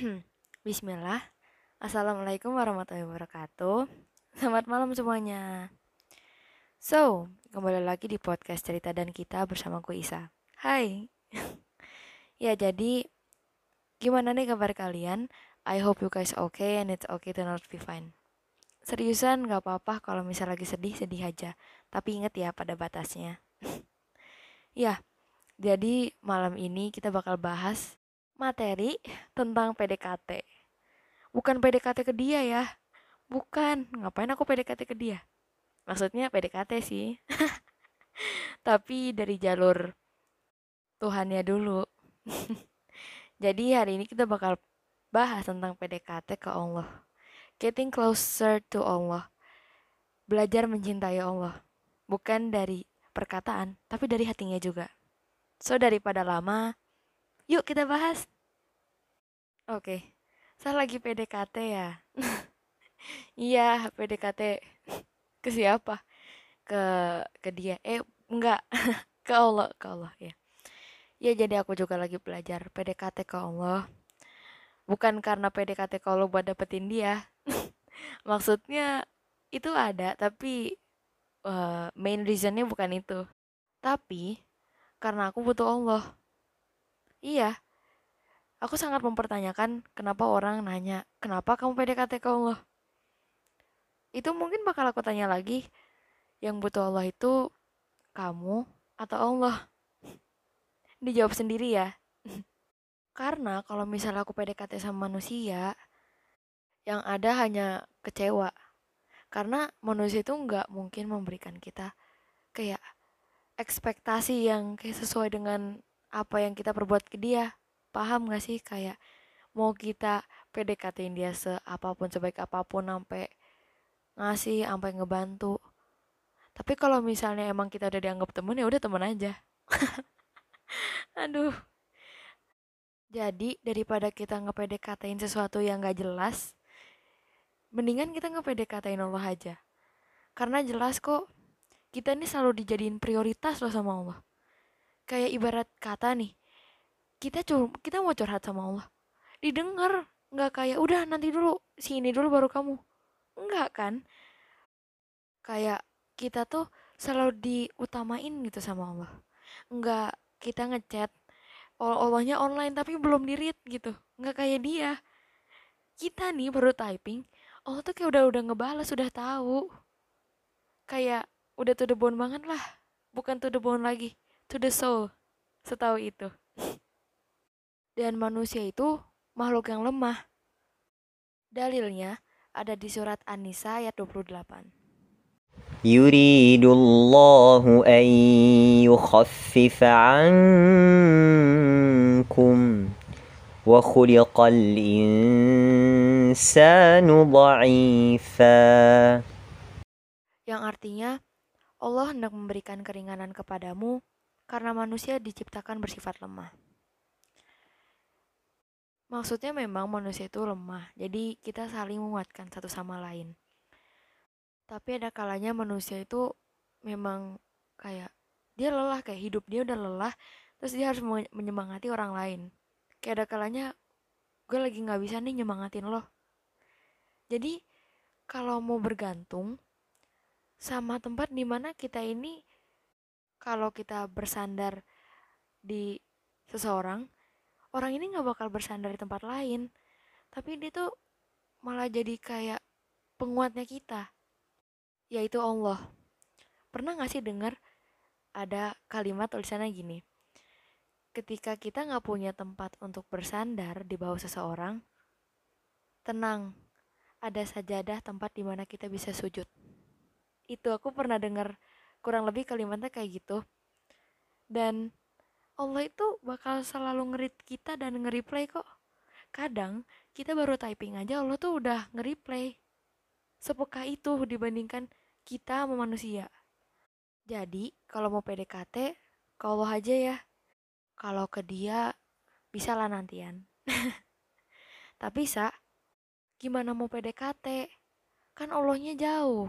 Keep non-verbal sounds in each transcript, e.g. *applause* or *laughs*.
*clears throat* Bismillah. Assalamualaikum warahmatullahi wabarakatuh. Selamat malam semuanya. So, kembali lagi di podcast cerita dan kita bersama gue Isa. Hai. *laughs* ya, jadi gimana nih kabar kalian? I hope you guys okay and it's okay to not be fine. Seriusan gak apa-apa kalau misal lagi sedih, sedih aja. Tapi inget ya pada batasnya. *laughs* ya, jadi malam ini kita bakal bahas materi tentang PDKT. Bukan PDKT ke dia ya. Bukan, ngapain aku PDKT ke dia? Maksudnya PDKT sih. *laughs* Tapi dari jalur Tuhannya dulu. *laughs* Jadi hari ini kita bakal bahas tentang PDKT ke Allah. Getting closer to Allah. Belajar mencintai Allah. Bukan dari perkataan, tapi dari hatinya juga. So daripada lama, Yuk kita bahas. Oke, saya lagi PDKT ya. *laughs* iya, PDKT ke siapa? Ke ke dia. Eh, enggak. *laughs* ke Allah, ke Allah ya. Ya jadi aku juga lagi belajar PDKT ke Allah. Bukan karena PDKT ke Allah buat dapetin dia. *laughs* Maksudnya itu ada, tapi uh, main reasonnya bukan itu. Tapi karena aku butuh Allah Iya. Aku sangat mempertanyakan kenapa orang nanya, kenapa kamu PDKT ke Allah? Itu mungkin bakal aku tanya lagi, yang butuh Allah itu kamu atau Allah? *laughs* Dijawab sendiri ya. *laughs* Karena kalau misalnya aku PDKT sama manusia, yang ada hanya kecewa. Karena manusia itu nggak mungkin memberikan kita kayak ekspektasi yang kayak sesuai dengan apa yang kita perbuat ke dia. Paham gak sih? Kayak mau kita PDKT dia seapapun sebaik apa pun sampai ngasih sampai ngebantu. Tapi kalau misalnya emang kita udah dianggap temen ya udah temen aja. *laughs* Aduh. Jadi daripada kita ngepdkt sesuatu yang gak jelas mendingan kita ngepdkt Allah aja. Karena jelas kok kita ini selalu dijadiin prioritas loh sama Allah kayak ibarat kata nih kita cur kita mau curhat sama Allah. Didengar nggak kayak udah nanti dulu sini dulu baru kamu. Enggak kan? Kayak kita tuh selalu diutamain gitu sama Allah. Enggak kita ngechat Allahnya online tapi belum dirit gitu. Nggak kayak dia. Kita nih baru typing Allah tuh kayak udah udah ngebales sudah tahu. Kayak udah tuh the bone banget lah. Bukan tuh the bone lagi to the soul. Setahu itu. Dan manusia itu makhluk yang lemah. Dalilnya ada di surat An-Nisa ayat 28. يريد الله أن يخفف عنكم وخلق الإنسان ضعيفا Yang artinya Allah hendak memberikan keringanan kepadamu karena manusia diciptakan bersifat lemah. Maksudnya memang manusia itu lemah, jadi kita saling menguatkan satu sama lain. Tapi ada kalanya manusia itu memang kayak dia lelah kayak hidup dia udah lelah, terus dia harus menyemangati orang lain. Kayak ada kalanya gue lagi nggak bisa nih nyemangatin lo. Jadi kalau mau bergantung, sama tempat di mana kita ini kalau kita bersandar di seseorang orang ini nggak bakal bersandar di tempat lain. Tapi dia tuh malah jadi kayak penguatnya kita yaitu Allah. Pernah gak sih dengar ada kalimat tulisannya gini? Ketika kita nggak punya tempat untuk bersandar di bawah seseorang tenang ada sajadah tempat di mana kita bisa sujud. Itu aku pernah dengar kurang lebih kalimatnya kayak gitu. Dan Allah itu bakal selalu ngerit kita dan nge-replay kok. Kadang kita baru typing aja Allah tuh udah nge-replay sepeka itu dibandingkan kita sama manusia. Jadi kalau mau PDKT kalau aja ya. Kalau ke dia bisa lah nantian. *laughs* Tapi sa gimana mau PDKT kan Allahnya jauh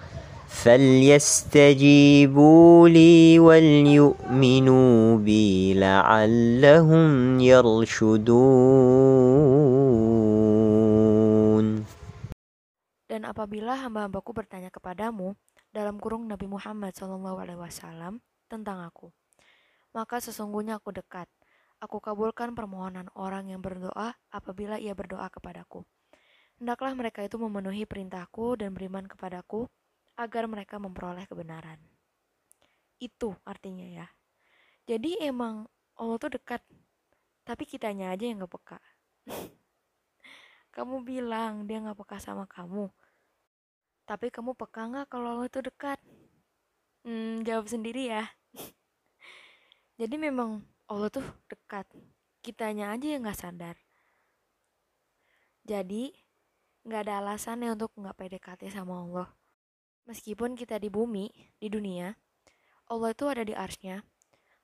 فليستجيبوا لي وليؤمنوا بي لعلهم يرشدون Dan apabila hamba-hambaku bertanya kepadamu dalam kurung Nabi Muhammad SAW tentang aku, maka sesungguhnya aku dekat. Aku kabulkan permohonan orang yang berdoa apabila ia berdoa kepadaku. Hendaklah mereka itu memenuhi perintahku dan beriman kepadaku agar mereka memperoleh kebenaran. Itu artinya ya. Jadi emang Allah tuh dekat, tapi kitanya aja yang gak peka. *laughs* kamu bilang dia gak peka sama kamu, tapi kamu peka nggak kalau Allah itu dekat? Hmm, jawab sendiri ya. *laughs* Jadi memang Allah tuh dekat. Kitanya aja yang nggak sadar. Jadi nggak ada alasannya untuk nggak PDKT sama Allah. Meskipun kita di bumi, di dunia, Allah itu ada di arsnya.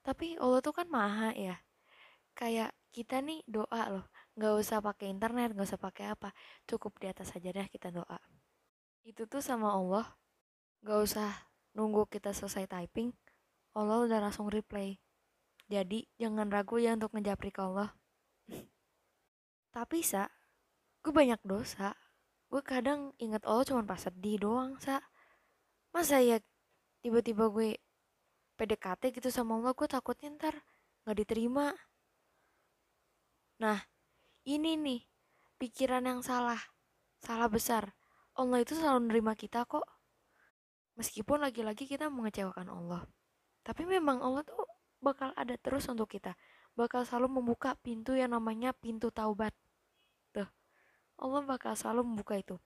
Tapi Allah tuh kan maha ya. Kayak kita nih doa loh. Nggak usah pakai internet, nggak usah pakai apa. Cukup di atas saja deh kita doa itu tuh sama Allah gak usah nunggu kita selesai typing Allah udah langsung replay jadi jangan ragu ya untuk ngejapri ke Allah *laughs* tapi sa gue banyak dosa gue kadang inget Allah cuma pas sedih doang sa masa ya tiba-tiba gue PDKT gitu sama Allah gue takutnya ntar gak diterima nah ini nih pikiran yang salah salah besar Allah itu selalu menerima kita kok. Meskipun lagi-lagi kita mengecewakan Allah. Tapi memang Allah tuh bakal ada terus untuk kita. Bakal selalu membuka pintu yang namanya pintu taubat. Tuh. Allah bakal selalu membuka itu.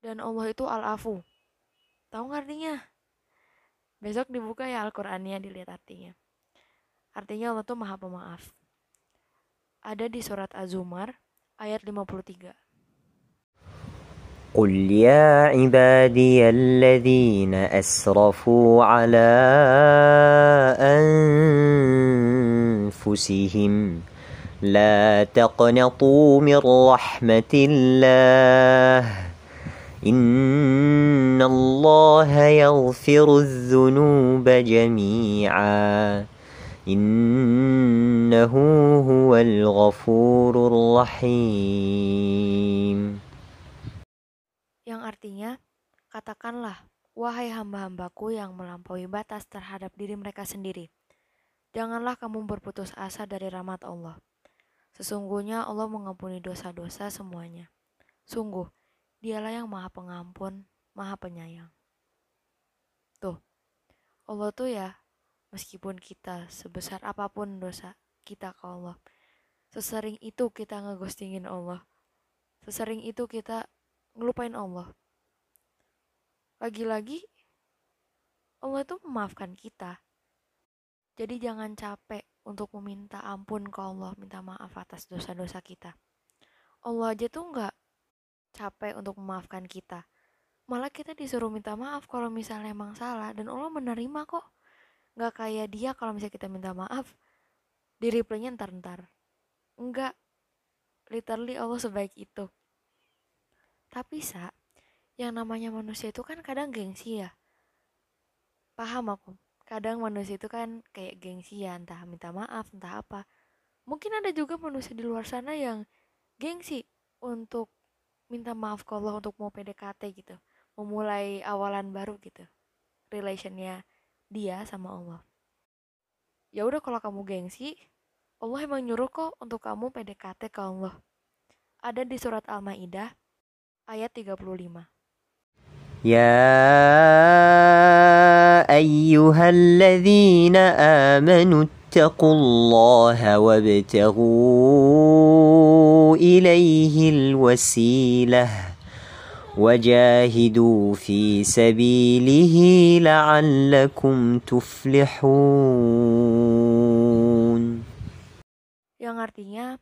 Dan Allah itu al-afu. Tahu gak artinya? Besok dibuka ya Al-Qur'annya dilihat artinya. Artinya Allah tuh maha pemaaf. Ada di surat Az-Zumar ayat 53. قل يا عبادي الذين أسرفوا على أنفسهم لا تقنطوا من رحمة الله إن الله يغفر الذنوب جميعا إنه هو الغفور الرحيم yang artinya, katakanlah, wahai hamba-hambaku yang melampaui batas terhadap diri mereka sendiri. Janganlah kamu berputus asa dari rahmat Allah. Sesungguhnya Allah mengampuni dosa-dosa semuanya. Sungguh, dialah yang maha pengampun, maha penyayang. Tuh, Allah tuh ya, meskipun kita sebesar apa pun dosa kita ke Allah, sesering itu kita ngeghostingin Allah. Sesering itu kita ngelupain Allah. Lagi-lagi Allah itu memaafkan kita. Jadi jangan capek untuk meminta ampun ke Allah, minta maaf atas dosa-dosa kita. Allah aja tuh nggak capek untuk memaafkan kita. Malah kita disuruh minta maaf kalau misalnya emang salah dan Allah menerima kok. Nggak kayak dia kalau misalnya kita minta maaf, di replaynya ntar-ntar. Enggak, literally Allah sebaik itu. Tapi sa, yang namanya manusia itu kan kadang gengsi ya. Paham aku. Kadang manusia itu kan kayak gengsi ya, entah minta maaf, entah apa. Mungkin ada juga manusia di luar sana yang gengsi untuk minta maaf ke Allah untuk mau PDKT gitu. Memulai awalan baru gitu. Relationnya dia sama Allah. Ya udah kalau kamu gengsi, Allah emang nyuruh kok untuk kamu PDKT ke Allah. Ada di surat Al-Maidah ayat 35. يا أيها الذين آمنوا اتقوا الله وابتغوا إليه الوسيلة وجاهدوا في سبيله لعلكم تفلحون Yang artinya,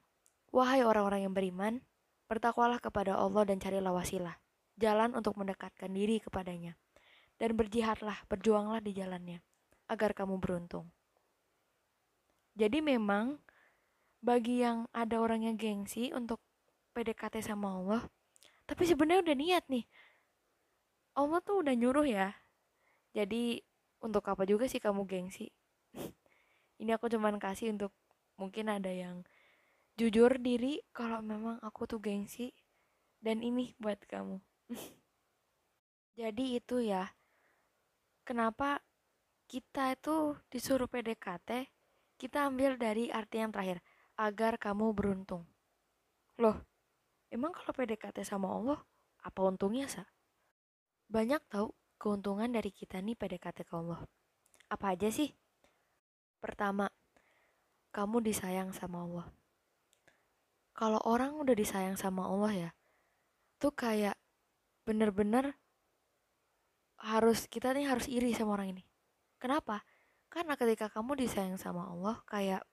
wahai orang-orang yang beriman, Bertakwalah kepada Allah dan carilah wasilah. jalan untuk mendekatkan diri kepadanya. Dan berjihadlah, berjuanglah di jalannya, agar kamu beruntung. Jadi memang bagi yang ada orang yang gengsi untuk PDKT sama Allah, tapi sebenarnya udah niat nih. Allah tuh udah nyuruh ya. Jadi untuk apa juga sih kamu gengsi? *laughs* Ini aku cuman kasih untuk mungkin ada yang jujur diri kalau memang aku tuh gengsi dan ini buat kamu. *laughs* Jadi itu ya. Kenapa kita itu disuruh PDKT, kita ambil dari arti yang terakhir, agar kamu beruntung. Loh, emang kalau PDKT sama Allah, apa untungnya, Sa? Banyak tahu keuntungan dari kita nih PDKT ke Allah. Apa aja sih? Pertama, kamu disayang sama Allah. Kalau orang udah disayang sama Allah ya, tuh kayak bener-bener harus kita nih harus iri sama orang ini. Kenapa? Karena ketika kamu disayang sama Allah, kayak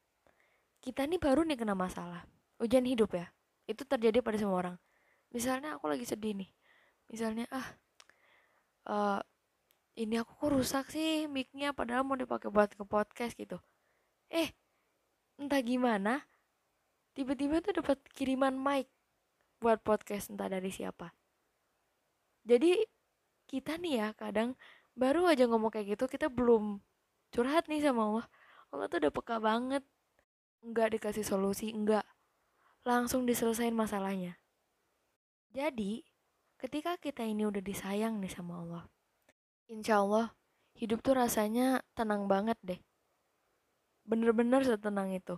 kita nih baru nih kena masalah. Ujian hidup ya. Itu terjadi pada semua orang. Misalnya aku lagi sedih nih. Misalnya ah uh, ini aku kok rusak sih micnya padahal mau dipakai buat ke podcast gitu. Eh entah gimana tiba-tiba tuh dapat kiriman mic buat podcast entah dari siapa. Jadi kita nih ya kadang baru aja ngomong kayak gitu kita belum curhat nih sama Allah. Allah tuh udah peka banget enggak dikasih solusi, enggak. Langsung diselesain masalahnya. Jadi, ketika kita ini udah disayang nih sama Allah, insya Allah hidup tuh rasanya tenang banget deh. Bener-bener setenang itu.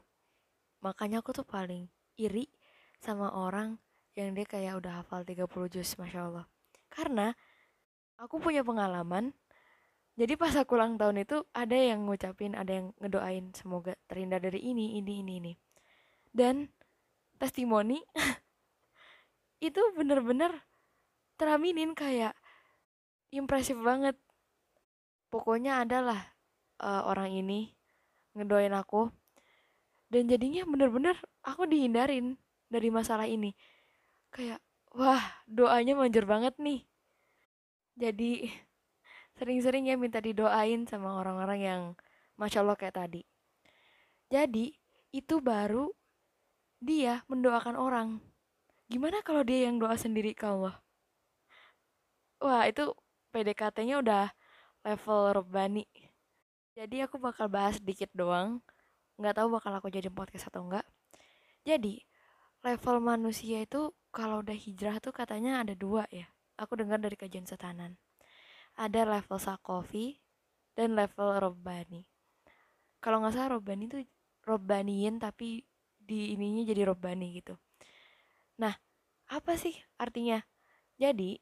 Makanya aku tuh paling iri sama orang yang dia kayak udah hafal 30 juz, Masya Allah. Karena aku punya pengalaman jadi pas aku ulang tahun itu ada yang ngucapin ada yang ngedoain semoga terhindar dari ini ini ini ini. Dan testimoni *laughs* itu bener-bener teraminin kayak impresif banget. Pokoknya adalah uh, orang ini ngedoain aku dan jadinya bener-bener aku dihindarin dari masalah ini. Kayak wah doanya manjur banget nih. Jadi sering-sering ya minta didoain sama orang-orang yang masya Allah kayak tadi. Jadi itu baru dia mendoakan orang. Gimana kalau dia yang doa sendiri ke Allah? Wah itu PDKT-nya udah level Robani. Jadi aku bakal bahas sedikit doang. Nggak tahu bakal aku jadi podcast atau enggak. Jadi level manusia itu kalau udah hijrah tuh katanya ada dua ya. Aku dengar dari kajian setanan ada level sakofi dan level robbani. Kalau nggak salah robbani itu robbaniin tapi di ininya jadi robbani gitu. Nah apa sih artinya? Jadi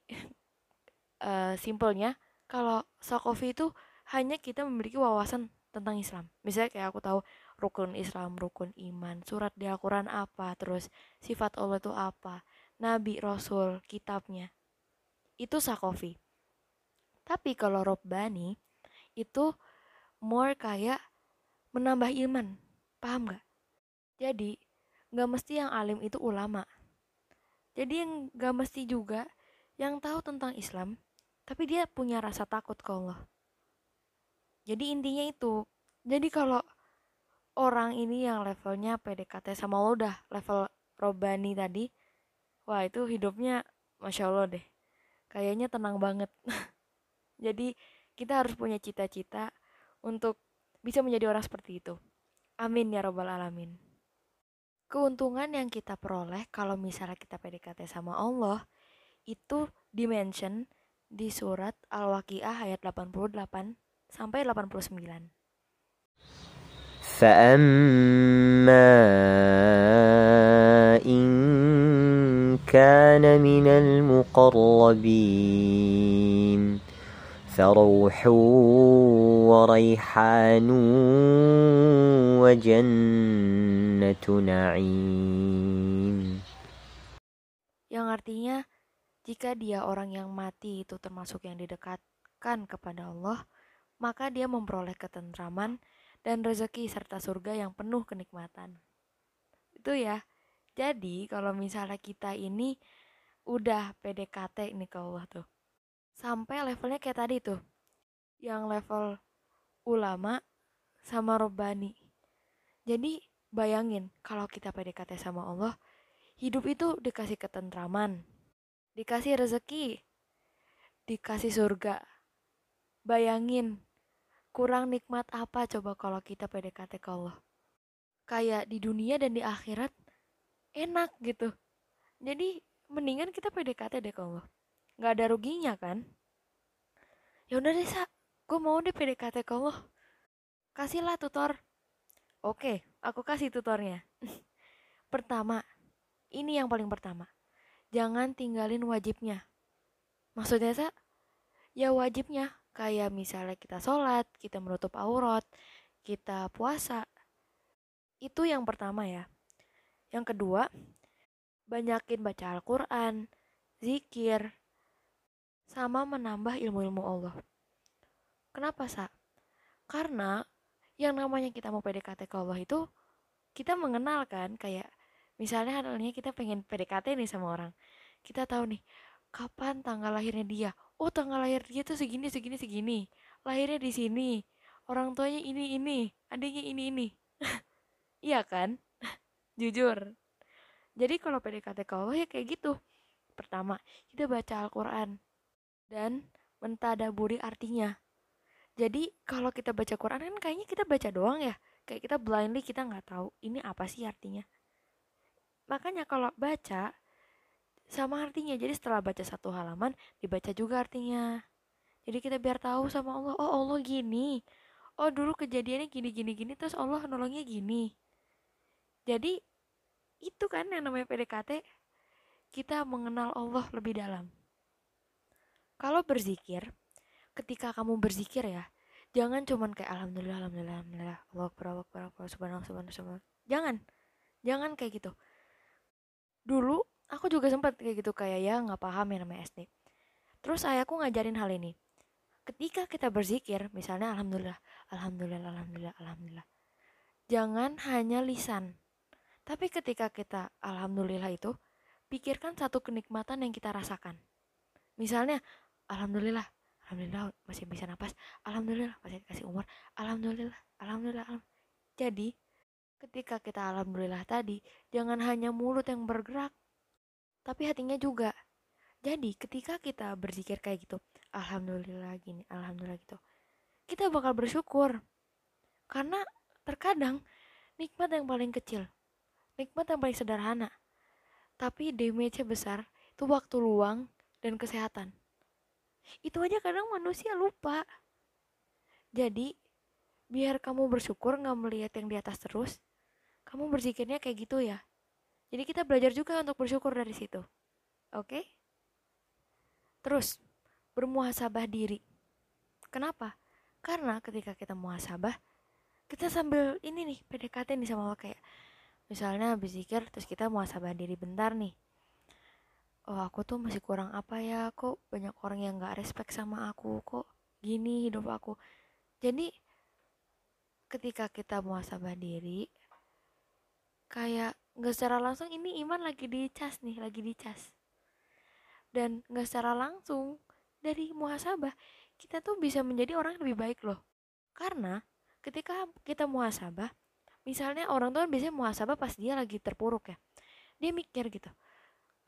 uh, *laughs* simpelnya kalau sakofi itu hanya kita memiliki wawasan tentang Islam. Misalnya kayak aku tahu rukun Islam rukun iman surat di Al-Quran apa terus sifat Allah itu apa Nabi Rasul kitabnya. Itu sakofi tapi kalau Robbani itu more kayak menambah iman. Paham gak? Jadi gak mesti yang alim itu ulama. Jadi yang gak mesti juga yang tahu tentang Islam, tapi dia punya rasa takut ke Allah. Jadi intinya itu. Jadi kalau orang ini yang levelnya PDKT sama Allah udah level Robani tadi, wah itu hidupnya Masya Allah deh. Kayaknya tenang banget. *laughs* Jadi kita harus punya cita-cita untuk bisa menjadi orang seperti itu. Amin ya robbal alamin. Keuntungan yang kita peroleh kalau misalnya kita PDKT sama Allah itu dimention di surat Al-Waqiah ayat 88 sampai 89. فأما إن كان من المقربين فروح وريحان وجنة نعيم yang artinya jika dia orang yang mati itu termasuk yang didekatkan kepada Allah maka dia memperoleh ketentraman dan rezeki serta surga yang penuh kenikmatan itu ya jadi kalau misalnya kita ini udah PDKT ini ke Allah tuh sampai levelnya kayak tadi tuh. Yang level ulama sama robani jadi bayangin kalau kita PDKT sama Allah hidup itu dikasih ketentraman dikasih rezeki dikasih surga. Bayangin kurang nikmat apa coba kalau kita PDKT ke Allah? Kayak di dunia dan di akhirat enak gitu. Jadi mendingan kita PDKT deh ke Allah nggak ada ruginya kan? Ya udah deh sa. Gue mau deh PDKT ke Allah. Kasihlah tutor. Oke aku kasih tutornya. *laughs* Pertama ini yang paling pertama. Jangan tinggalin wajibnya. Maksudnya sa? Ya wajibnya. Kayak misalnya kita sholat kita menutup aurat kita puasa. Itu yang pertama ya. Yang kedua, banyakin baca Al-Quran, zikir, sama menambah ilmu-ilmu Allah. Kenapa, Sa? Karena yang namanya kita mau PDKT ke Allah itu, kita mengenal kan, kayak misalnya halnya kita pengen PDKT nih sama orang. Kita tahu nih, kapan tanggal lahirnya dia. Oh, tanggal lahir dia tuh segini, segini, segini. Lahirnya di sini. Orang tuanya ini, ini. Adiknya ini, ini. *laughs* Iya kan? *laughs* Jujur. Jadi kalau PDKT ke Allah ya kayak gitu. Pertama, kita baca Al-Quran. Dan mentadaburi artinya. Jadi kalau kita baca Quran kan kayaknya kita baca doang ya. Kayak kita blindly kita nggak tahu ini apa sih artinya. Makanya kalau baca sama artinya. Jadi setelah baca satu halaman dibaca juga artinya. Jadi kita biar tahu sama Allah, oh Allah gini. Oh dulu kejadiannya gini gini gini terus Allah nolongnya gini jadi itu kan yang namanya PDKT kita mengenal Allah lebih dalam kalau berzikir ketika kamu berzikir ya jangan cuman kayak alhamdulillah alhamdulillah alhamdulillah Allah akbar Allah akbar Allah subhanallah subhanallah subhanallah. Jangan jangan kayak gitu. Dulu aku juga sempat kayak gitu kayak ya nggak paham yang namanya SD terus ayahku ngajarin hal ini. Ketika kita berzikir misalnya alhamdulillah alhamdulillah alhamdulillah alhamdulillah jangan hanya lisan. Tapi ketika kita alhamdulillah itu, pikirkan satu kenikmatan yang kita rasakan. Misalnya, alhamdulillah, alhamdulillah masih bisa nafas, alhamdulillah masih dikasih umur, alhamdulillah, alhamdulillah. alhamdulillah. Jadi, ketika kita alhamdulillah tadi, jangan hanya mulut yang bergerak, tapi hatinya juga. Jadi, ketika kita berzikir kayak gitu, alhamdulillah gini, alhamdulillah gitu, kita bakal bersyukur. Karena terkadang nikmat yang paling kecil nikmat yang paling sederhana. Tapi damage-nya besar, itu waktu luang dan kesehatan. Itu aja kadang manusia lupa. Jadi, biar kamu bersyukur nggak melihat yang di atas terus, kamu berzikirnya kayak gitu ya. Jadi kita belajar juga untuk bersyukur dari situ. Oke? Okay? Terus, bermuhasabah diri. Kenapa? Karena ketika kita muhasabah, kita sambil ini nih PDKT nih sama Allah kayak misalnya zikir terus kita mau sabar diri bentar nih oh aku tuh masih kurang apa ya? Kok banyak orang yang gak respect sama aku? Kok gini hidup aku? Jadi ketika kita mau sabar diri kayak nggak secara langsung ini iman lagi dicas nih lagi dicas dan nggak secara langsung dari muhasabah kita tuh bisa menjadi orang yang lebih baik loh. Karena ketika kita muhasabah misalnya orang tuh biasanya muhasabah pas dia lagi terpuruk ya. Dia mikir gitu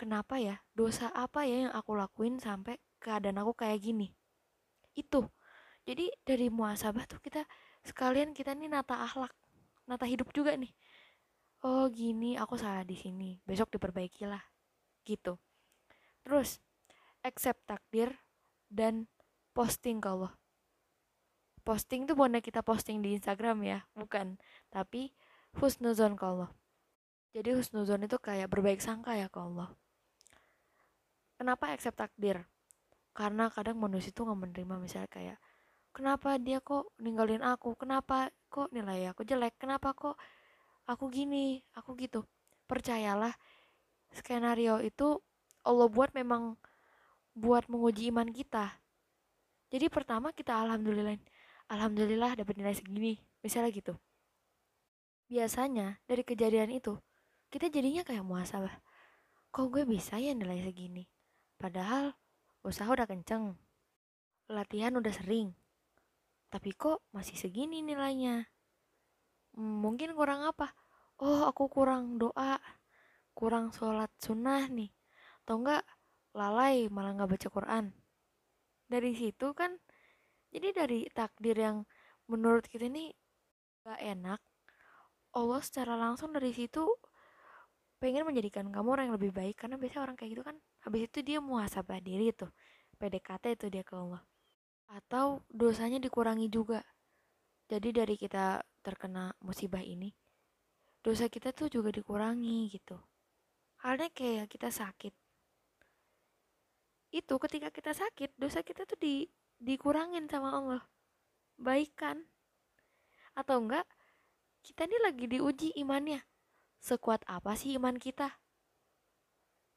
kenapa ya dosa apa ya yang aku lakuin sampai keadaan aku kayak gini? Itu. Jadi dari muhasabah tuh kita sekalian kita nih nata akhlak nata hidup juga nih. Oh gini aku salah di sini besok diperbaikilah gitu. Terus accept takdir dan posting ke Allah. Posting tuh bukan kita posting di Instagram ya bukan tapi husnuzon ke Allah. Jadi husnuzon itu kayak berbaik sangka ya ke Allah kenapa accept takdir? Karena kadang manusia itu nggak menerima misalnya kayak kenapa dia kok ninggalin aku? Kenapa kok nilai aku jelek? Kenapa kok aku gini? Aku gitu. Percayalah skenario itu Allah buat memang buat menguji iman kita. Jadi pertama kita alhamdulillah alhamdulillah dapat nilai segini misalnya gitu. Biasanya dari kejadian itu kita jadinya kayak muasabah kok gue bisa ya nilai segini padahal usaha udah kenceng latihan udah sering tapi kok masih segini nilainya? Mungkin kurang apa? Oh aku kurang doa kurang sholat sunnah nih. Atau enggak lalai malah nggak baca Quran. Dari situ kan jadi dari takdir yang menurut kita ini gak enak Allah secara langsung dari situ pengen menjadikan kamu orang yang lebih baik. Karena biasanya orang kayak gitu kan habis itu dia muhasabah diri tuh PDKT itu dia ke Allah atau dosanya dikurangi juga. Jadi dari kita terkena musibah ini dosa kita tuh juga dikurangi gitu. Halnya kayak kita sakit. Itu ketika kita sakit dosa kita tuh di dikurangin sama Allah. Baik kan? Atau enggak kita ini lagi diuji imannya. Sekuat apa sih iman kita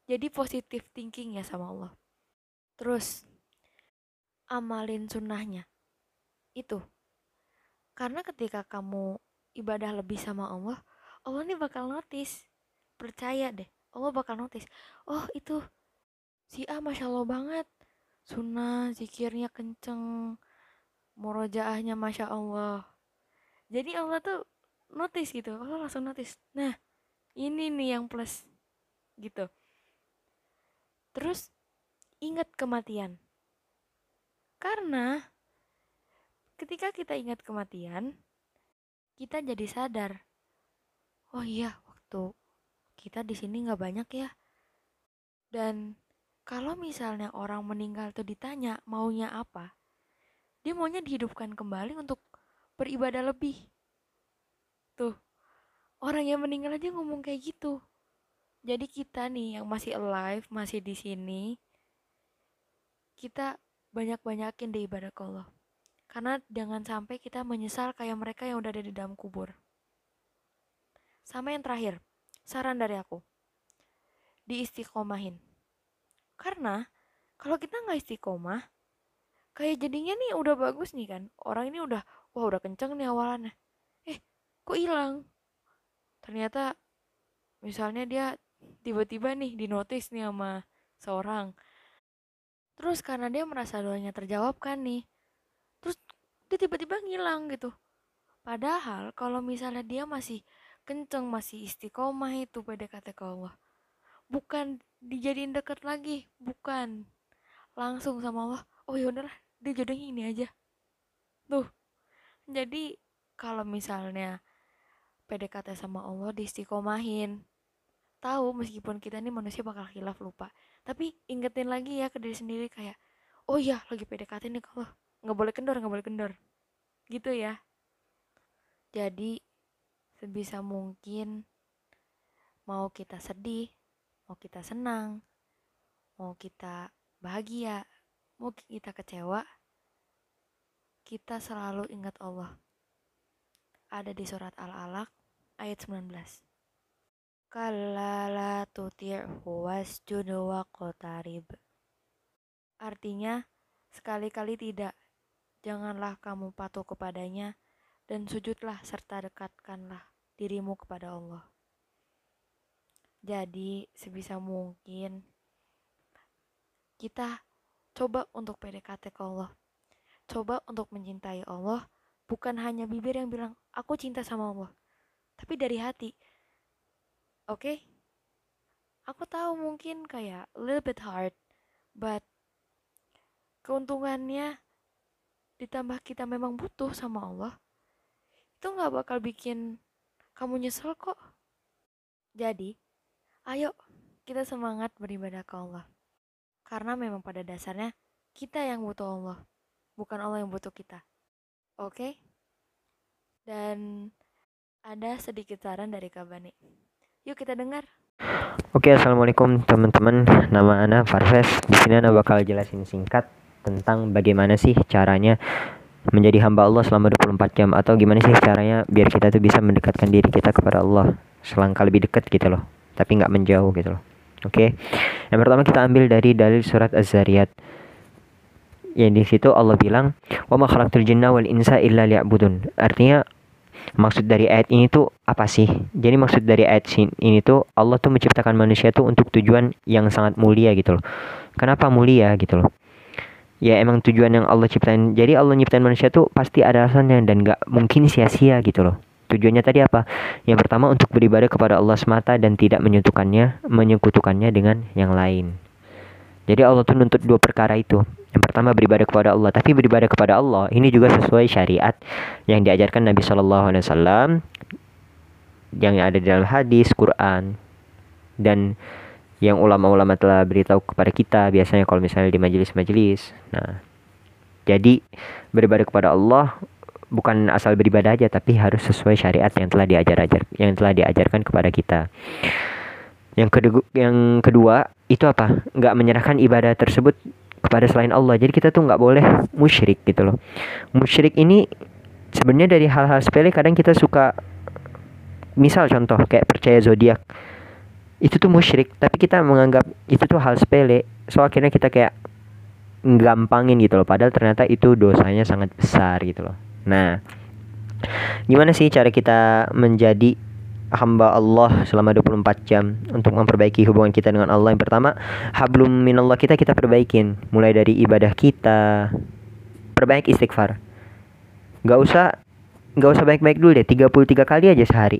jadi positif thinking ya sama Allah. Terus amalin sunnahnya. Itu. Karena ketika kamu ibadah lebih sama Allah Allah nih bakal notice. Percaya deh Allah bakal notice. Oh itu si A masya Allah banget. Sunnah zikirnya kenceng murojaahnya masya Allah. Jadi Allah tuh notice gitu Allah langsung notice. Nah ini nih yang plus gitu terus ingat kematian karena ketika kita ingat kematian kita jadi sadar oh iya waktu kita di sini nggak banyak ya dan kalau misalnya orang meninggal tuh ditanya maunya apa, dia maunya dihidupkan kembali untuk beribadah lebih. Tuh, orang yang meninggal aja ngomong kayak gitu. Jadi kita nih yang masih alive, masih di sini, kita banyak-banyakin deh ibadah ke Allah. Karena jangan sampai kita menyesal kayak mereka yang udah ada di dalam kubur. Sama yang terakhir, saran dari aku. Diistiqomahin karena kalau kita nggak istiqomah, kayak jadinya nih udah bagus nih kan. Orang ini udah, wah udah kenceng nih awalannya. Eh, kok hilang? Ternyata misalnya dia tiba-tiba nih dinotis nih sama seorang. Terus karena dia merasa doanya terjawab kan nih. Terus dia tiba-tiba ngilang gitu. Padahal kalau misalnya dia masih kenceng, masih istiqomah itu PDKT ke Allah bukan dijadiin deket lagi bukan langsung sama Allah oh ya udahlah dia jodohnya ini aja tuh jadi kalau misalnya PDKT sama Allah diistiqomahin tahu meskipun kita ini manusia bakal hilaf lupa tapi ingetin lagi ya ke diri sendiri kayak oh iya lagi PDKT nih kalau nggak boleh kendor nggak boleh kendor gitu ya jadi sebisa mungkin mau kita sedih mau kita senang, mau kita bahagia, mau kita kecewa, kita selalu ingat Allah. Ada di surat Al-Alaq ayat 19. Qatarib. Artinya, sekali-kali tidak. Janganlah kamu patuh kepadanya dan sujudlah serta dekatkanlah dirimu kepada Allah. Jadi sebisa mungkin kita coba untuk PDKT ke Allah. Coba untuk mencintai Allah bukan hanya bibir yang bilang aku cinta sama Allah, tapi dari hati. Oke? Okay? Aku tahu mungkin kayak a little bit hard, but keuntungannya ditambah kita memang butuh sama Allah, itu nggak bakal bikin kamu nyesel kok. Jadi, Ayo, kita semangat beribadah ke Allah. Karena memang pada dasarnya kita yang butuh Allah, bukan Allah yang butuh kita. Oke? Okay? Dan ada sedikit saran dari Kabani. Yuk kita dengar. Oke, assalamualaikum teman-teman. Nama Ana Farves. Di sini Ana bakal jelasin singkat tentang bagaimana sih caranya menjadi hamba Allah selama 24 jam atau gimana sih caranya biar kita tuh bisa mendekatkan diri kita kepada Allah selangkah lebih dekat gitu loh tapi nggak menjauh gitu loh oke yang pertama kita ambil dari dalil surat az-zariyat yang di situ Allah bilang wa ma khalaqtul jinna wal insa illa liya'budun artinya maksud dari ayat ini tuh apa sih? Jadi maksud dari ayat ini tuh Allah tuh menciptakan manusia tuh untuk tujuan yang sangat mulia gitu loh. Kenapa mulia gitu loh? Ya emang tujuan yang Allah ciptain. Jadi Allah nyiptain manusia tuh pasti ada alasannya dan gak mungkin sia-sia gitu loh. Tujuannya tadi apa? Yang pertama untuk beribadah kepada Allah semata dan tidak menyekutukannya menyekutukannya dengan yang lain. Jadi Allah tuh nuntut dua perkara itu yang pertama beribadah kepada Allah tapi beribadah kepada Allah ini juga sesuai syariat yang diajarkan Nabi Wasallam yang ada di dalam hadis Quran dan yang ulama-ulama telah beritahu kepada kita biasanya kalau misalnya di majelis-majelis. Nah, jadi beribadah kepada Allah bukan asal beribadah aja tapi harus sesuai syariat yang telah diajar ajar yang telah diajarkan kepada kita. Yang kedua, yang kedua itu apa? Nggak menyerahkan ibadah tersebut kepada selain Allah. Jadi kita tuh nggak boleh musyrik gitu loh. Musyrik ini sebenarnya dari hal-hal sepele kadang kita suka misal contoh kayak percaya zodiak itu tuh musyrik tapi kita menganggap itu tuh hal sepele so akhirnya kita kayak gampangin gitu loh padahal ternyata itu dosanya sangat besar gitu loh nah gimana sih cara kita menjadi hamba Allah selama 24 jam untuk memperbaiki hubungan kita dengan Allah. Yang pertama hablum minallah kita kita perbaikin. Mulai dari ibadah kita. Perbaik istighfar. Gak usah Gak usah baik-baik dulu deh. 33 kali aja sehari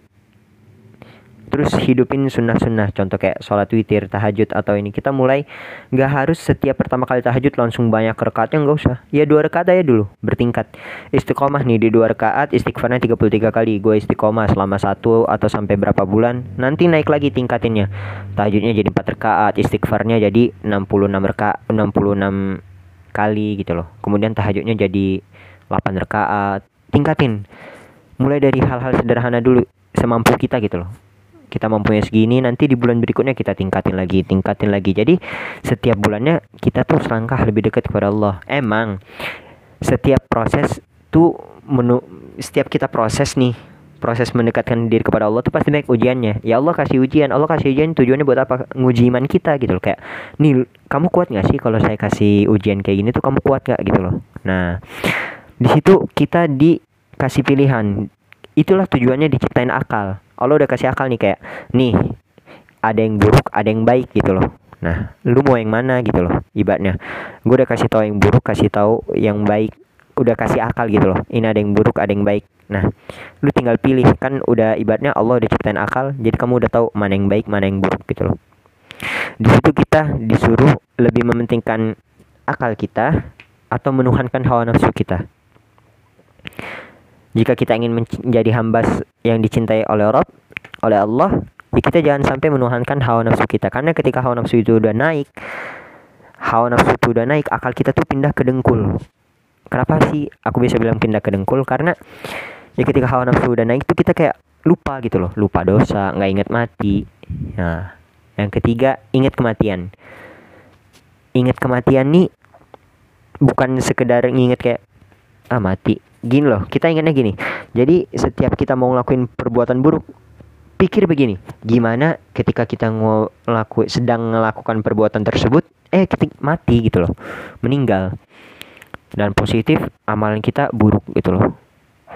terus hidupin sunnah-sunnah. Contoh kayak sholat witir tahajud atau ini. Kita mulai nggak harus setiap pertama kali tahajud langsung banyak rekatnya nggak usah. Ya dua rekat aja dulu bertingkat. Istiqomah nih di dua rekaat istighfarnya 33 kali. Gue istiqomah selama satu atau sampai berapa bulan. Nanti naik lagi tingkatinnya. Tahajudnya jadi empat rekaat istighfarnya jadi 66 rekaat 66 kali gitu loh. Kemudian tahajudnya jadi 8 rekaat. Tingkatin. Mulai dari hal-hal sederhana dulu semampu kita gitu loh kita mempunyai segini nanti di bulan berikutnya kita tingkatin lagi tingkatin lagi. Jadi setiap bulannya kita tuh selangkah lebih dekat kepada Allah. Emang setiap proses tuh menu setiap kita proses nih proses mendekatkan diri kepada Allah tuh pasti banyak ujiannya. Ya Allah kasih ujian Allah kasih ujian tujuannya buat apa? Nguji iman kita gitu loh. Kayak nih kamu kuat nggak sih kalau saya kasih ujian kayak gini tuh kamu kuat nggak? gitu loh. Nah di situ kita dikasih pilihan. Itulah tujuannya diciptain akal Allah udah kasih akal nih kayak nih ada yang buruk ada yang baik gitu loh. Nah lu mau yang mana? gitu loh ibaratnya. Gue udah kasih tahu yang buruk kasih tahu yang baik udah kasih akal gitu loh. Ini ada yang buruk ada yang baik. Nah lu tinggal pilih. Kan udah ibaratnya Allah udah ciptain akal jadi kamu udah tahu mana yang baik mana yang buruk gitu loh. Di situ kita disuruh lebih mementingkan akal kita atau menuhankan hawa nafsu kita jika kita ingin menjadi hamba yang dicintai oleh Rob, oleh Allah, ya kita jangan sampai menuhankan hawa nafsu kita. Karena ketika hawa nafsu itu udah naik, hawa nafsu itu udah naik, akal kita tuh pindah ke dengkul. Kenapa sih aku bisa bilang pindah ke dengkul? Karena ya ketika hawa nafsu udah naik tuh kita kayak lupa gitu loh, lupa dosa, nggak inget mati. Nah, yang ketiga ingat kematian. Ingat kematian nih bukan sekedar nginget kayak ah mati gini loh kita ingatnya gini. Jadi setiap kita mau ngelakuin perbuatan buruk pikir begini. Gimana ketika kita ngelakuin sedang melakukan perbuatan tersebut eh kita mati gitu loh. Meninggal. Dan positif amalan kita buruk gitu loh.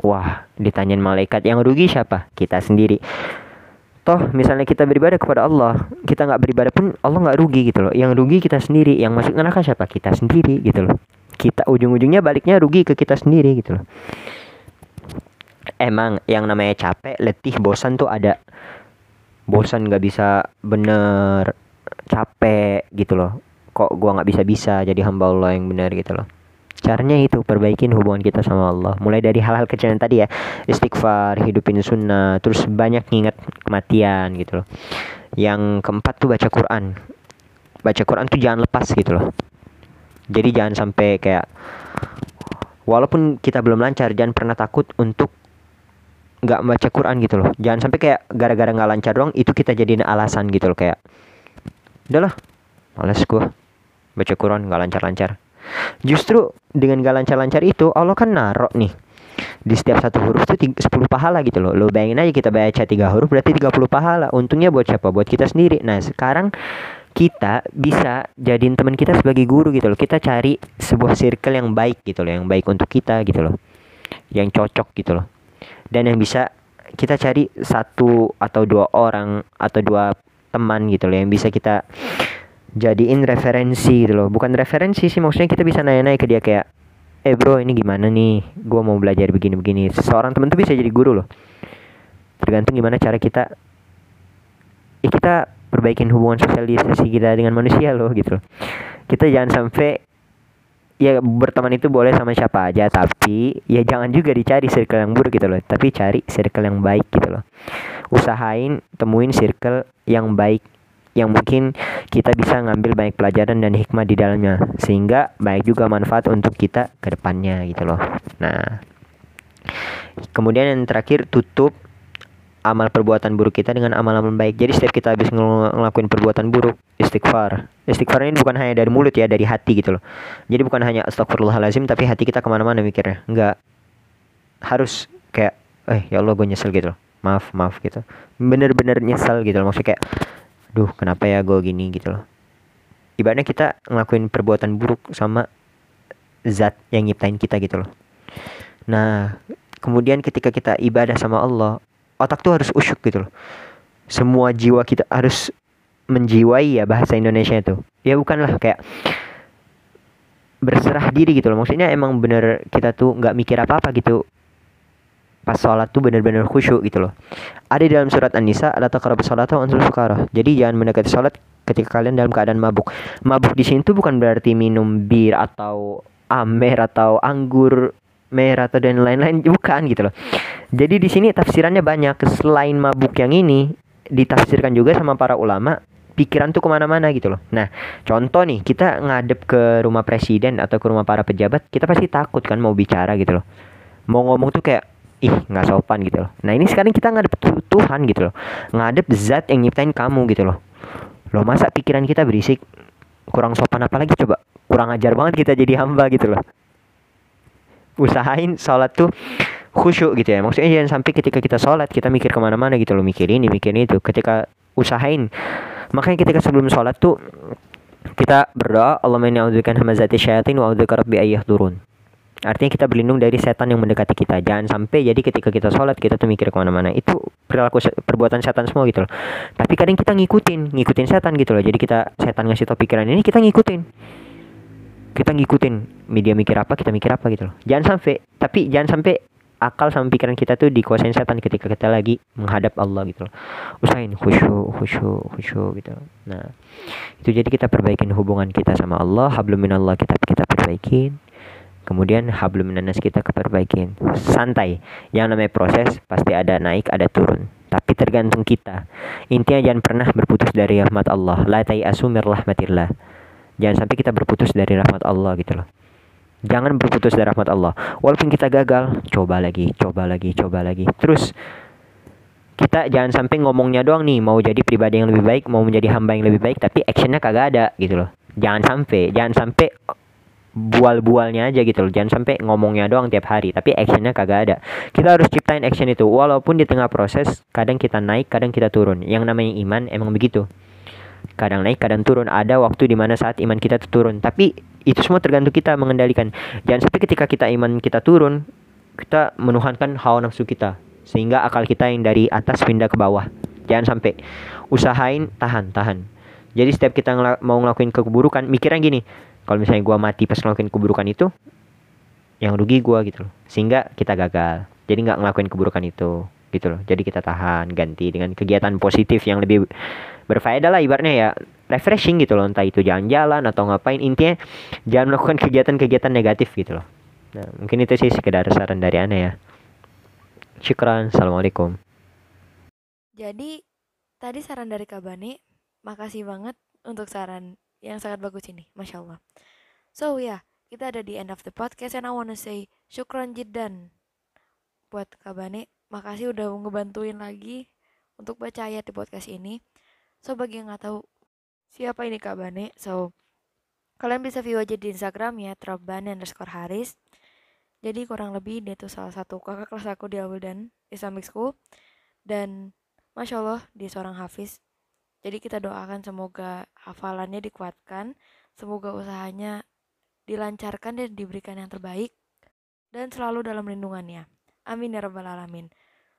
Wah ditanyain malaikat yang rugi siapa? Kita sendiri. Toh misalnya kita beribadah kepada Allah kita nggak beribadah pun Allah nggak rugi gitu loh. Yang rugi kita sendiri yang masuk neraka siapa? Kita sendiri gitu loh kita ujung-ujungnya baliknya rugi ke kita sendiri gitu loh. Emang yang namanya capek letih bosan tuh ada. Bosan nggak bisa bener capek gitu loh. Kok gua nggak bisa bisa jadi hamba Allah yang benar gitu loh. Caranya itu perbaikin hubungan kita sama Allah. Mulai dari hal-hal kecil yang tadi ya istighfar hidupin sunnah terus banyak nginget kematian gitu loh. Yang keempat tuh baca Quran. Baca Quran tuh jangan lepas gitu loh jadi jangan sampai kayak walaupun kita belum lancar jangan pernah takut untuk nggak baca Quran gitu loh. Jangan sampai kayak gara-gara nggak lancar doang itu kita jadiin alasan gitu loh kayak udahlah males gua baca Quran nggak lancar-lancar. Justru dengan gak lancar-lancar itu Allah kan narok nih di setiap satu huruf tuh 10 pahala gitu loh. Lo bayangin aja kita baca tiga huruf berarti 30 pahala. Untungnya buat siapa? Buat kita sendiri. Nah sekarang kita bisa jadiin teman kita sebagai guru gitu loh. Kita cari sebuah circle yang baik gitu loh yang baik untuk kita gitu loh. Yang cocok gitu loh. Dan yang bisa kita cari satu atau dua orang atau dua teman gitu loh yang bisa kita jadiin referensi gitu loh. Bukan referensi sih maksudnya kita bisa nanya-nanya ke dia kayak eh bro ini gimana nih? Gue mau belajar begini-begini. Seorang teman tuh bisa jadi guru loh. Tergantung gimana cara kita ya kita perbaikin hubungan sosialisasi kita dengan manusia loh gitu kita jangan sampai ya berteman itu boleh sama siapa aja tapi ya jangan juga dicari circle yang buruk gitu loh tapi cari circle yang baik gitu loh. Usahain temuin circle yang baik yang mungkin kita bisa ngambil banyak pelajaran dan hikmah di dalamnya sehingga baik juga manfaat untuk kita ke depannya gitu loh. Nah kemudian yang terakhir tutup amal perbuatan buruk kita dengan amal-amal baik. Jadi setiap kita habis ngel ngelakuin perbuatan buruk, istighfar. Istighfar ini bukan hanya dari mulut ya, dari hati gitu loh. Jadi bukan hanya astagfirullahalazim, tapi hati kita ke mana-mana mikirnya. Enggak harus kayak, eh ya Allah gue nyesel gitu loh. Maaf, maaf gitu. Bener-bener nyesel gitu loh. Maksudnya kayak, duh kenapa ya gue gini gitu loh. Ibaratnya kita ngelakuin perbuatan buruk sama zat yang nyiptain kita gitu loh. Nah, kemudian ketika kita ibadah sama Allah, otak tuh harus usyuk gitu loh. Semua jiwa kita harus menjiwai ya bahasa Indonesia itu. Ya bukanlah kayak berserah diri gitu loh. Maksudnya emang bener kita tuh nggak mikir apa apa gitu. Pas sholat tuh bener-bener khusyuk gitu loh. Ada di dalam surat An-Nisa taqrabu sholat atau ansul sukara jadi jangan mendekati sholat ketika kalian dalam keadaan mabuk. Mabuk di sini tuh bukan berarti minum bir atau amer atau anggur merah atau dan lain-lain. Bukan gitu loh. Jadi di sini tafsirannya banyak. Selain mabuk yang ini ditafsirkan juga sama para ulama pikiran tuh ke mana-mana gitu loh. Nah, contoh nih kita ngadep ke rumah presiden atau ke rumah para pejabat, kita pasti takut kan mau bicara gitu loh. Mau ngomong tuh kayak ih nggak sopan gitu loh. Nah ini sekarang kita ngadep Tuhan gitu loh, ngadep zat yang nyiptain kamu gitu loh. Loh masa pikiran kita berisik kurang sopan apalagi coba kurang ajar banget kita jadi hamba gitu loh usahain sholat tuh khusyuk gitu ya maksudnya jangan sampai ketika kita sholat kita mikir ke mana-mana gitu loh mikir ini mikir itu ketika usahain makanya ketika sebelum sholat tuh kita berdoa Allah a'udzubika hamazati syayatin wa turun Artinya kita berlindung dari setan yang mendekati kita. Jangan sampai jadi ketika kita sholat kita tuh mikir ke mana-mana. Itu perilaku perbuatan setan semua gitu loh. Tapi kadang kita ngikutin, ngikutin setan gitu loh. Jadi kita setan ngasih tau pikiran ini kita ngikutin kita ngikutin media mikir apa kita mikir apa gitu loh jangan sampai tapi jangan sampai akal sama pikiran kita tuh dikuasain setan ketika kita lagi menghadap Allah gitu loh. Usahain khusyuk khusyuk khusyuk gitu. Nah itu jadi kita perbaikin hubungan kita sama Allah hablum minallah kita kita perbaikin. Kemudian hablum minanas kita keperbaikin santai. Yang namanya proses pasti ada naik ada turun. Tapi tergantung kita. Intinya jangan pernah berputus dari rahmat Allah. La mir rahmatillah. Jangan sampai kita berputus dari rahmat Allah gitu loh. Jangan berputus dari rahmat Allah. Walaupun kita gagal, coba lagi, coba lagi, coba lagi. Terus kita jangan sampai ngomongnya doang nih mau jadi pribadi yang lebih baik, mau menjadi hamba yang lebih baik, tapi actionnya kagak ada gitu loh. Jangan sampai, jangan sampai bual-bualnya aja gitu loh. Jangan sampai ngomongnya doang tiap hari, tapi actionnya kagak ada. Kita harus ciptain action itu. Walaupun di tengah proses, kadang kita naik, kadang kita turun. Yang namanya iman emang begitu kadang naik kadang turun. Ada waktu di mana saat iman kita turun. Tapi itu semua tergantung kita mengendalikan. Jangan sampai ketika kita iman kita turun kita menuhankan hawa nafsu kita. Sehingga akal kita yang dari atas pindah ke bawah. Jangan sampai. Usahain tahan tahan. Jadi setiap kita ngel mau ngelakuin keburukan mikirnya gini. Kalau misalnya gua mati pas ngelakuin keburukan itu yang rugi gua gitu loh. Sehingga kita gagal. Jadi nggak ngelakuin keburukan itu gitu loh. Jadi kita tahan ganti dengan kegiatan positif yang lebih berfaedah lah ibaratnya ya. Refreshing gitu loh entah itu jalan-jalan atau ngapain. Intinya jangan melakukan kegiatan-kegiatan negatif gitu loh. Nah mungkin itu sih sekedar saran dari Ana ya. Syukran assalamualaikum. Jadi tadi saran dari Kak Bani makasih banget untuk saran yang sangat bagus ini masya Allah. So ya yeah, kita ada di end of the podcast and I wanna say syukran jidan buat Kak Bani makasih udah ngebantuin lagi untuk baca ayat di podcast ini So bagi yang nggak tahu siapa ini Kak Bane, so kalian bisa view aja di Instagram ya Trabane underscore Haris. Jadi kurang lebih dia tuh salah satu kakak kelas aku di Alwildan Islamic School dan masya Allah dia seorang hafiz. Jadi kita doakan semoga hafalannya dikuatkan, semoga usahanya dilancarkan dan diberikan yang terbaik dan selalu dalam lindungannya. Amin ya rabbal alamin.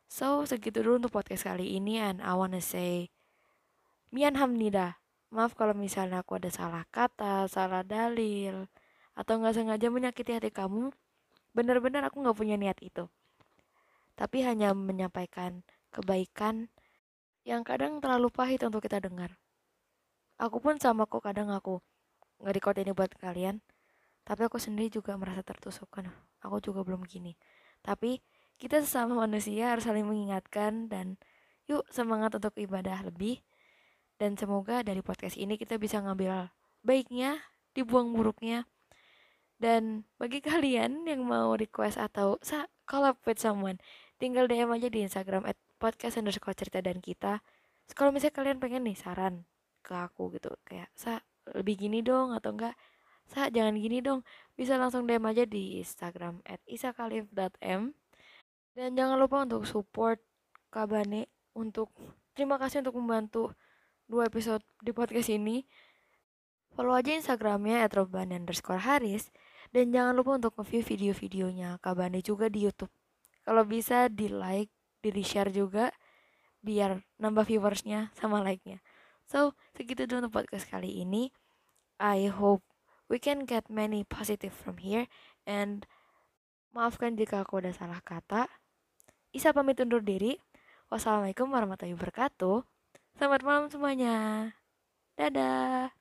So, segitu dulu untuk podcast kali ini and I wanna say Mian hamnida. Maaf kalau misalnya aku ada salah kata, salah dalil, atau nggak sengaja menyakiti hati kamu. Benar-benar aku nggak punya niat itu. Tapi hanya menyampaikan kebaikan yang kadang terlalu pahit untuk kita dengar. Aku pun sama kok kadang aku nggak record ini buat kalian. Tapi aku sendiri juga merasa tertusuk kan. Aku juga belum gini. Tapi kita sesama manusia harus saling mengingatkan dan yuk semangat untuk ibadah lebih dan semoga dari podcast ini kita bisa ngambil baiknya dibuang buruknya. Dan bagi *laughs* kalian yang mau request atau sa collab with someone tinggal DM aja di Instagram at podcast underscore cerita dan kita. Kalau misalnya kalian pengen nih saran ke aku gitu kayak sa lebih gini dong atau enggak? Sa jangan gini dong. Bisa langsung DM aja di Instagram at isakalif.m dan jangan lupa untuk support Kabane untuk terima kasih untuk membantu dua episode di podcast ini. Follow aja Instagramnya robani underscore haris. Dan jangan lupa untuk nge-view video-videonya Kabane juga di Youtube. Kalau bisa di like, di share juga. Biar nambah viewersnya sama like-nya. So, segitu dulu untuk podcast kali ini. I hope we can get many positive from here. And maafkan jika aku ada salah kata. Isa pamit undur diri. Wassalamualaikum warahmatullahi wabarakatuh. Selamat malam semuanya. Dadah.